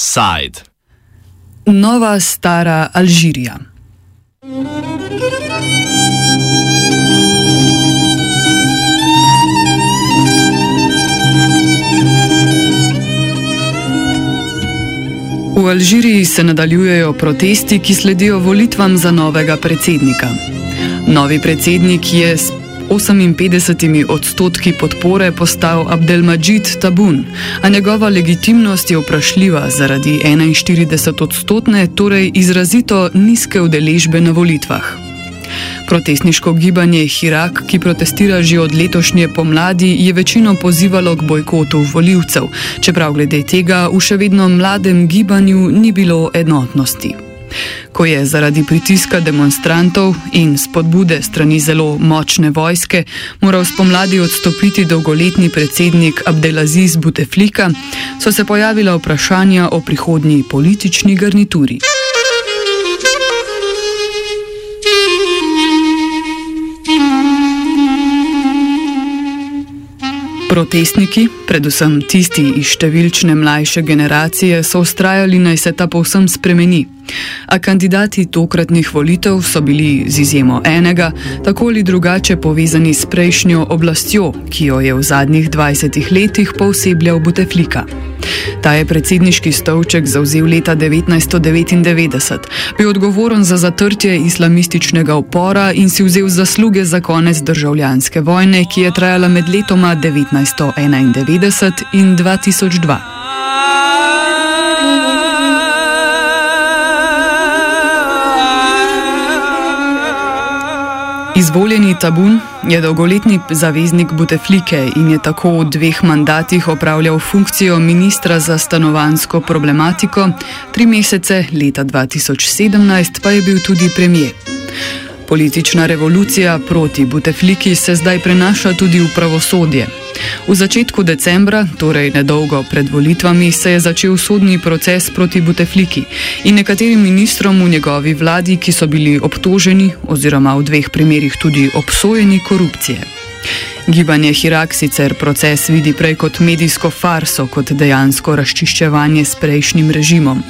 Side. Nova stara Alžirija. V Alžiriji se nadaljujejo protesti, ki sledijo volitvam za novega predsednika. Novi predsednik je s 58 odstotki podpore postal Abdelmajid Tabun, a njegova legitimnost je vprašljiva zaradi 41 odstotne, torej izrazito nizke udeležbe na volitvah. Protestniško gibanje Hirak, ki protestira že od letošnje pomladi, je večino pozivalo k bojkotu voljivcev, čeprav glede tega v še vedno mladem gibanju ni bilo enotnosti. Ko je zaradi pritiska demonstrantov in spodbude strani zelo močne vojske moral spomladi odstopiti dolgoletni predsednik Abdelaziz Buteflika, so se pojavila vprašanja o prihodnji politični garnituri. Protestniki, predvsem tisti iz številčne mlajše generacije, so ustrajali, naj se ta povsem spremeni. A kandidati tokratnih volitev so bili, z izjemo enega, tako ali drugače povezani s prejšnjo oblastjo, ki jo je v zadnjih 20 letih posebljal Buteflika. Ta je predsedniški stolček zauzel leta 1999, bil odgovoren za zatrtje islamističnega upora in si vzel zasluge za konec državljanske vojne, ki je trajala med letoma 1991 in 2002. Izvoljeni Tabun je dolgoletni zaveznik Buteflike in je tako v dveh mandatih opravljal funkcijo ministra za stanovansko problematiko, tri mesece leta 2017 pa je bil tudi premijer. Politična revolucija proti Butefliki se zdaj prenaša tudi v pravosodje. V začetku decembra, torej nedolgo pred volitvami, se je začel sodni proces proti Butefliki in nekaterim ministrom v njegovi vladi, ki so bili obtoženi oziroma v dveh primerjih tudi obsojeni korupcije. Gibanje Hirak sicer proces vidi prej kot medijsko farso, kot dejansko razčiščevanje s prejšnjim režimom.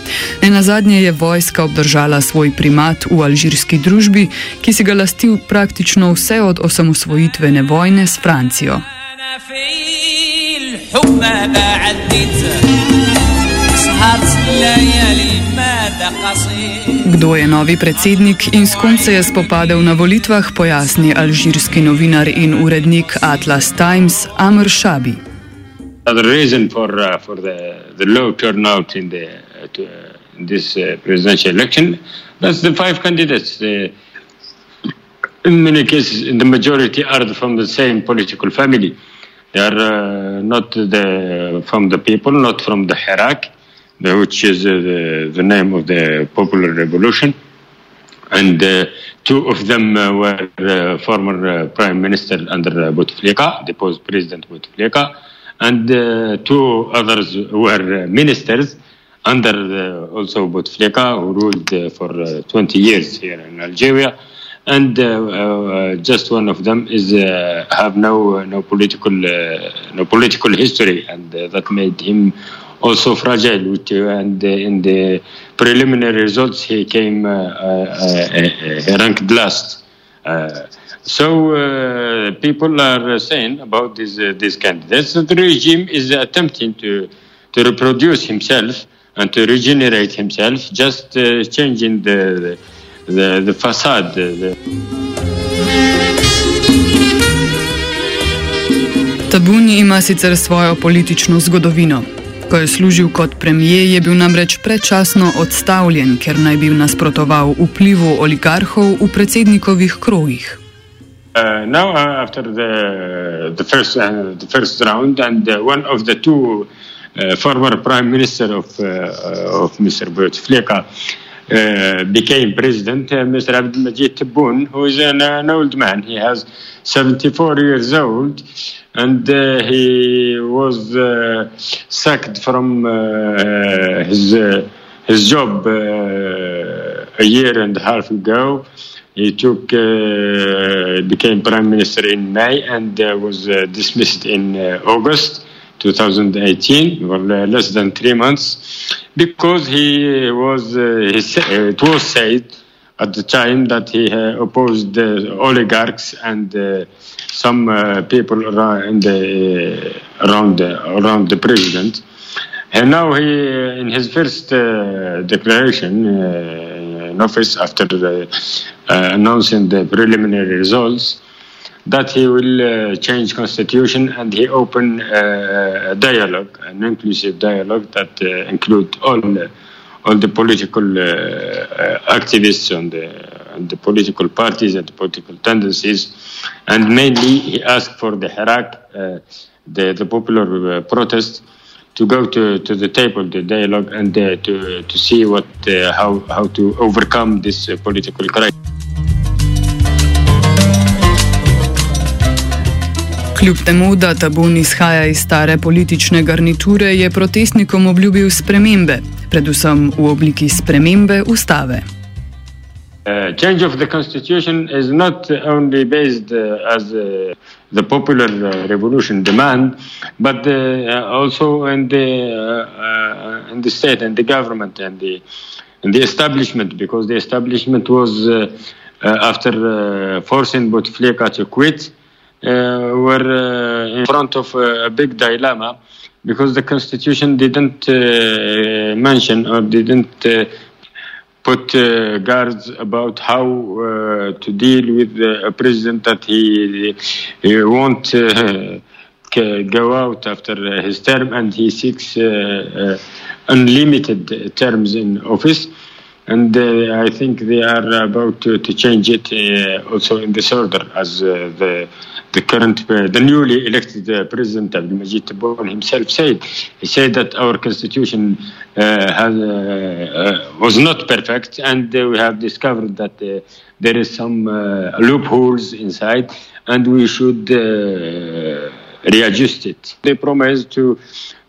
Ne na zadnje je vojska obdržala svoj primat v alžirski družbi, ki si ga lasti praktično vse od osamosvojitvene vojne s Francijo. Kdo je novi predsednik in s kom se je spopadel na volitvah, pojasni alžirski novinar in urednik Atlas Times Amr Shabi. The reason for, uh, for the, the low turnout in, the, uh, to, uh, in this uh, presidential election, that's the five candidates. The, in many cases, the majority are from the same political family. They are uh, not the, from the people, not from the Hirak. Which is uh, the, the, name of the popular revolution. And uh, two of them uh, were former prime minister under Bouteflika, deposed president Bouteflika, and two others were ministers under the, also Bouteflika, who ruled for 20 years here in Algeria and uh, uh, just one of them is uh, have no no political no political history, and that made him also fragile. Which, and in the preliminary results, he came ranked last. so people are saying about these these candidates that the regime is attempting to to reproduce himself and to regenerate himself, just changing the the, the facade. The... Tabuni ima sicer svojo politično zgodovino. Ko je služil kot premijer, je bil namreč predčasno odstavljen, ker naj bi nasprotoval vplivu oligarhov v predsednikovih krogih. Uh, now, uh, after the, the, first, uh, the first round, and uh, one of the two uh, former prime minister of, uh, uh, of Mr. Bouteflika, uh, Uh, became president, uh, Mr. Abdelmajid Tebboune, who is an, an, old man. He has 74 years old, and uh, he was uh, sacked from uh, his his job a year and a half ago. He took became prime minister in May and was dismissed in August 2018, well, less than three months, because he was, uh, he, uh, it was said at the time that he uh, opposed the oligarchs and some people around the, around the, around the president. And now he, in his first uh, declaration uh, in office after uh, announcing the preliminary results, that he will uh, change constitution and he open uh, a dialogue, an inclusive dialogue that uh, include all all the political activists and the, and the political parties and the political tendencies, and mainly he asked for the Hirak, the the popular protest to go to, to the table, the dialogue, and uh, to, to see what, uh, how, how to overcome this uh, political crisis. Kljub temu, da Tabun izhaja iz stare politične garniture, je protestnikom obljubil spremembe, predvsem v obliki spremembe ustave. Uh, change of the constitution is not only based uh, as uh, the popular uh, revolution demand, but uh, also in the uh, in the state and the government and the and the establishment, because the establishment was after forcing Bouteflika to quit, were in front of a big dilemma because the constitution didn't mention or didn't put uh, guards about how uh, to deal with a president that he, he won't uh, go out after his term and he seeks uh, uh, unlimited terms in office. And uh, I think they are about to, to change it also in this order as the the current, uh, the newly elected uh, president Abdelmajid Tebboune himself said. He said that our constitution uh, has, uh, uh, was not perfect, and uh, we have discovered that there is some loopholes inside, and we should readjust it. They promised to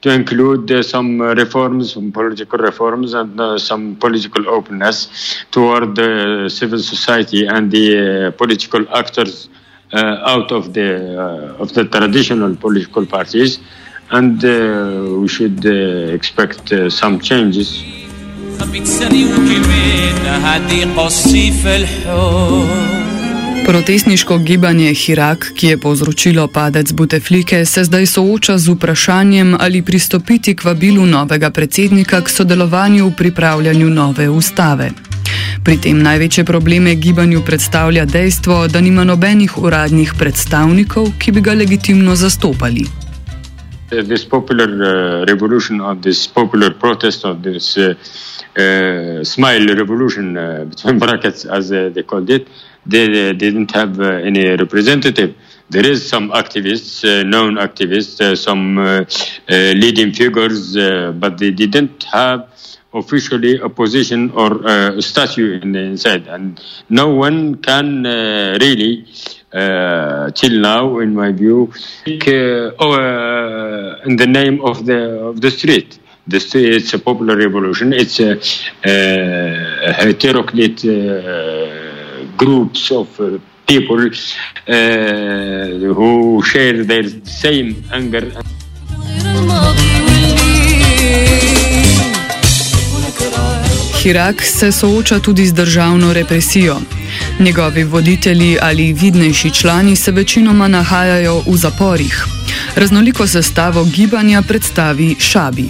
to include uh, some reforms, some political reforms, and uh, some political openness toward the civil society and the uh, political actors uh, out of the uh, of the traditional political parties, and uh, we should expect some changes. Protestniško gibanje Hirak, ki je povzročilo padec Buteflike, se zdaj sooča z vprašanjem, ali pristopiti k vabilu novega predsednika k sodelovanju v pripravljanju nove ustave. Pri tem največje probleme gibanju predstavlja dejstvo, da nima nobenih uradnih predstavnikov, ki bi ga legitimno zastopali. This popular uh, revolution, or this popular protest, or this uh, uh, smile revolution, uh, between brackets, as uh, they called it, they, they didn't have uh, any representative. There is some activists, uh, known activists, uh, some uh, uh, leading figures, uh, but they didn't have officially a position or a statue in the inside, and no one can uh, really. Uh, till now, in my view, uh, uh, in the name of the of the street. The street, it's a popular revolution. It's a, a heteroclite uh, groups of uh, people who share their same anger. Hirak se sooča tudi z državno represijo. Njegovi voditelji ali vidnejši člani se večinoma nahajajo v zaporih. Raznoliko sestavo gibanja predstavi Šabi.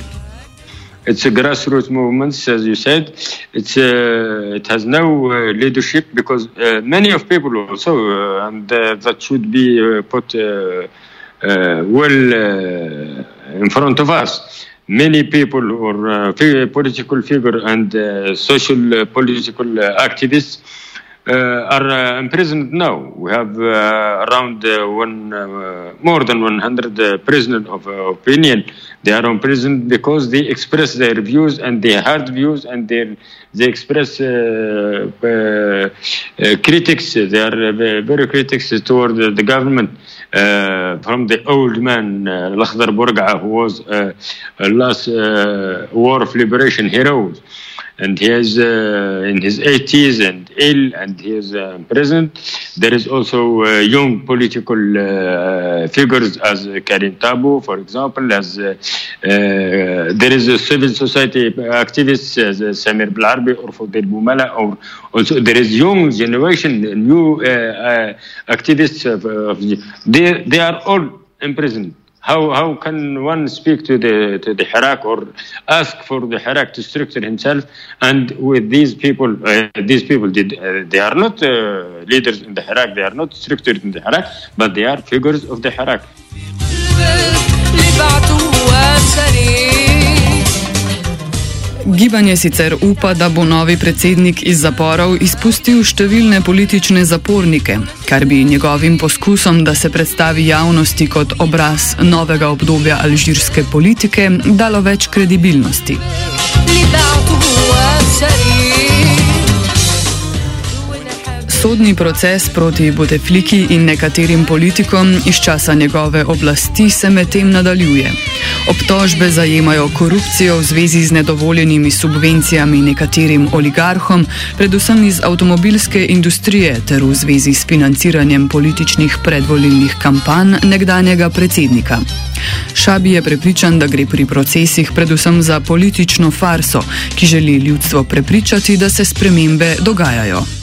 It's a grassroots movement, as you said. It's, uh, it has no uh, leadership because uh, many of people also, and that should be put well in front of us. many people or uh, political figure and uh, social uh, political activists are uh, imprisoned now. We have around one, more than 100 prisoners of opinion. They are imprisoned because they express their views and their hard views and their, they express critics. They are very critics toward the government. Uh, from the old man uh, Bouregaa, who was uh, last uh, war of liberation hero. And he is uh, in his 80s and ill, and he is uh, imprisoned. There is also uh, young political uh, figures as Karim Tabbou, for example, as uh, there is a civil society activist as Samir Belarbi or Fodil Boumala, or also there is young generation, new activists. Of, of, they, they are all imprisoned. How, how can one speak to the, to the Hirak or ask for the Hirak to structure himself? And with these people, uh, these people did, uh, they are not uh, leaders in the Hirak, they are not structured in the Hirak, but they are figures of the Hirak. Gibanje sicer upa, da bo novi predsednik iz zaporov izpustil številne politične zapornike, kar bi njegovim poskusom, da se predstavi javnosti kot obraz novega obdobja alžirske politike, dalo več kredibilnosti. Sodni proces proti Butefliki in nekaterim politikom iz časa njegove oblasti se medtem nadaljuje. Obtožbe zajemajo korupcijo v zvezi z nedovoljenimi subvencijami nekaterim oligarhom, predvsem iz avtomobilske industrije ter v zvezi s financiranjem političnih predvolilnih kampanj nekdanjega predsednika. Šabi je prepričan, da gre pri procesih predvsem za politično farso, ki želi ljudstvo prepričati, da se spremembe dogajajo.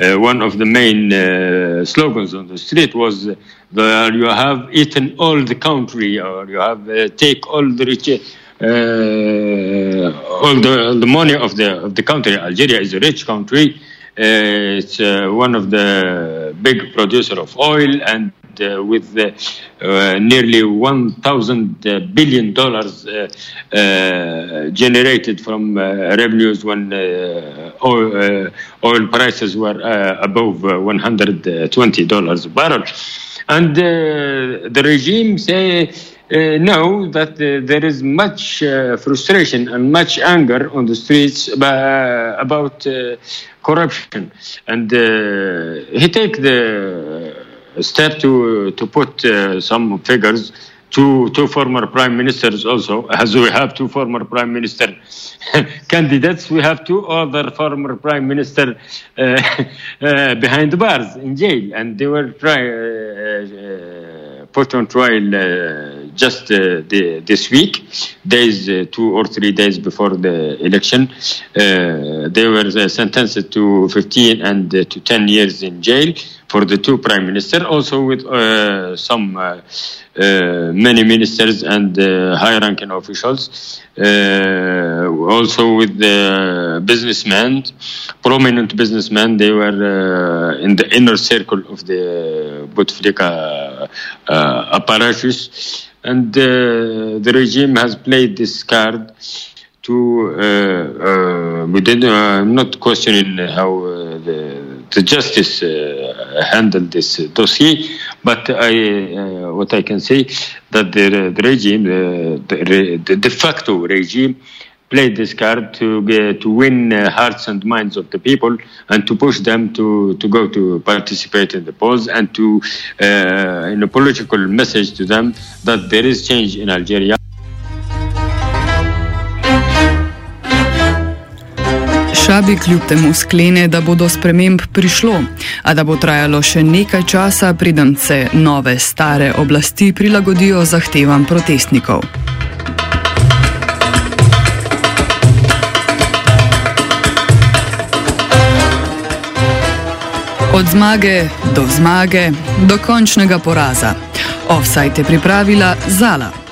Uh, one of the main uh, slogans on the street was uh, you have eaten all the country or you have uh, take all the rich uh, all the, the money of the of the country. Algeria is a rich country. Uh, it's one of the big producer of oil and uh, with uh, nearly 1,000 uh, billion dollars generated from revenues when oil, oil, prices were above 120 dollars a barrel, and the regime say. Uh, know that uh, there is much uh, frustration and much anger on the streets about corruption, and he take the step to to put uh, some figures two two former prime ministers also as we have two former prime minister candidates. We have two other former prime minister uh, uh, behind the bars in jail and they were try, uh, uh, put on trial uh, just the, this week days two or three days before the election. They were sentenced to 15 and to 10 years in jail for the two prime minister, also with uh, some uh, uh, many ministers and high-ranking officials, also with the businessmen, prominent businessmen. They were in the inner circle of the Bouteflika apparatus, and the regime has played this card to uh, uh, we did uh, not questioning how the the justice uh, handled this dossier, but I, uh, what I can say that the, the regime, uh, the, the de facto regime, played this card to be, to win hearts and minds of the people and to push them to, to go to participate in the polls and to uh, in a political message to them that there is change in Algeria. Šabi kljub temu sklene, da bo do sprememb prišlo, a da bo trajalo še nekaj časa, preden se nove stare oblasti prilagodijo zahtevam protestnikov. Od zmage do zmage, do končnega poraza. Offside je pripravila Zala.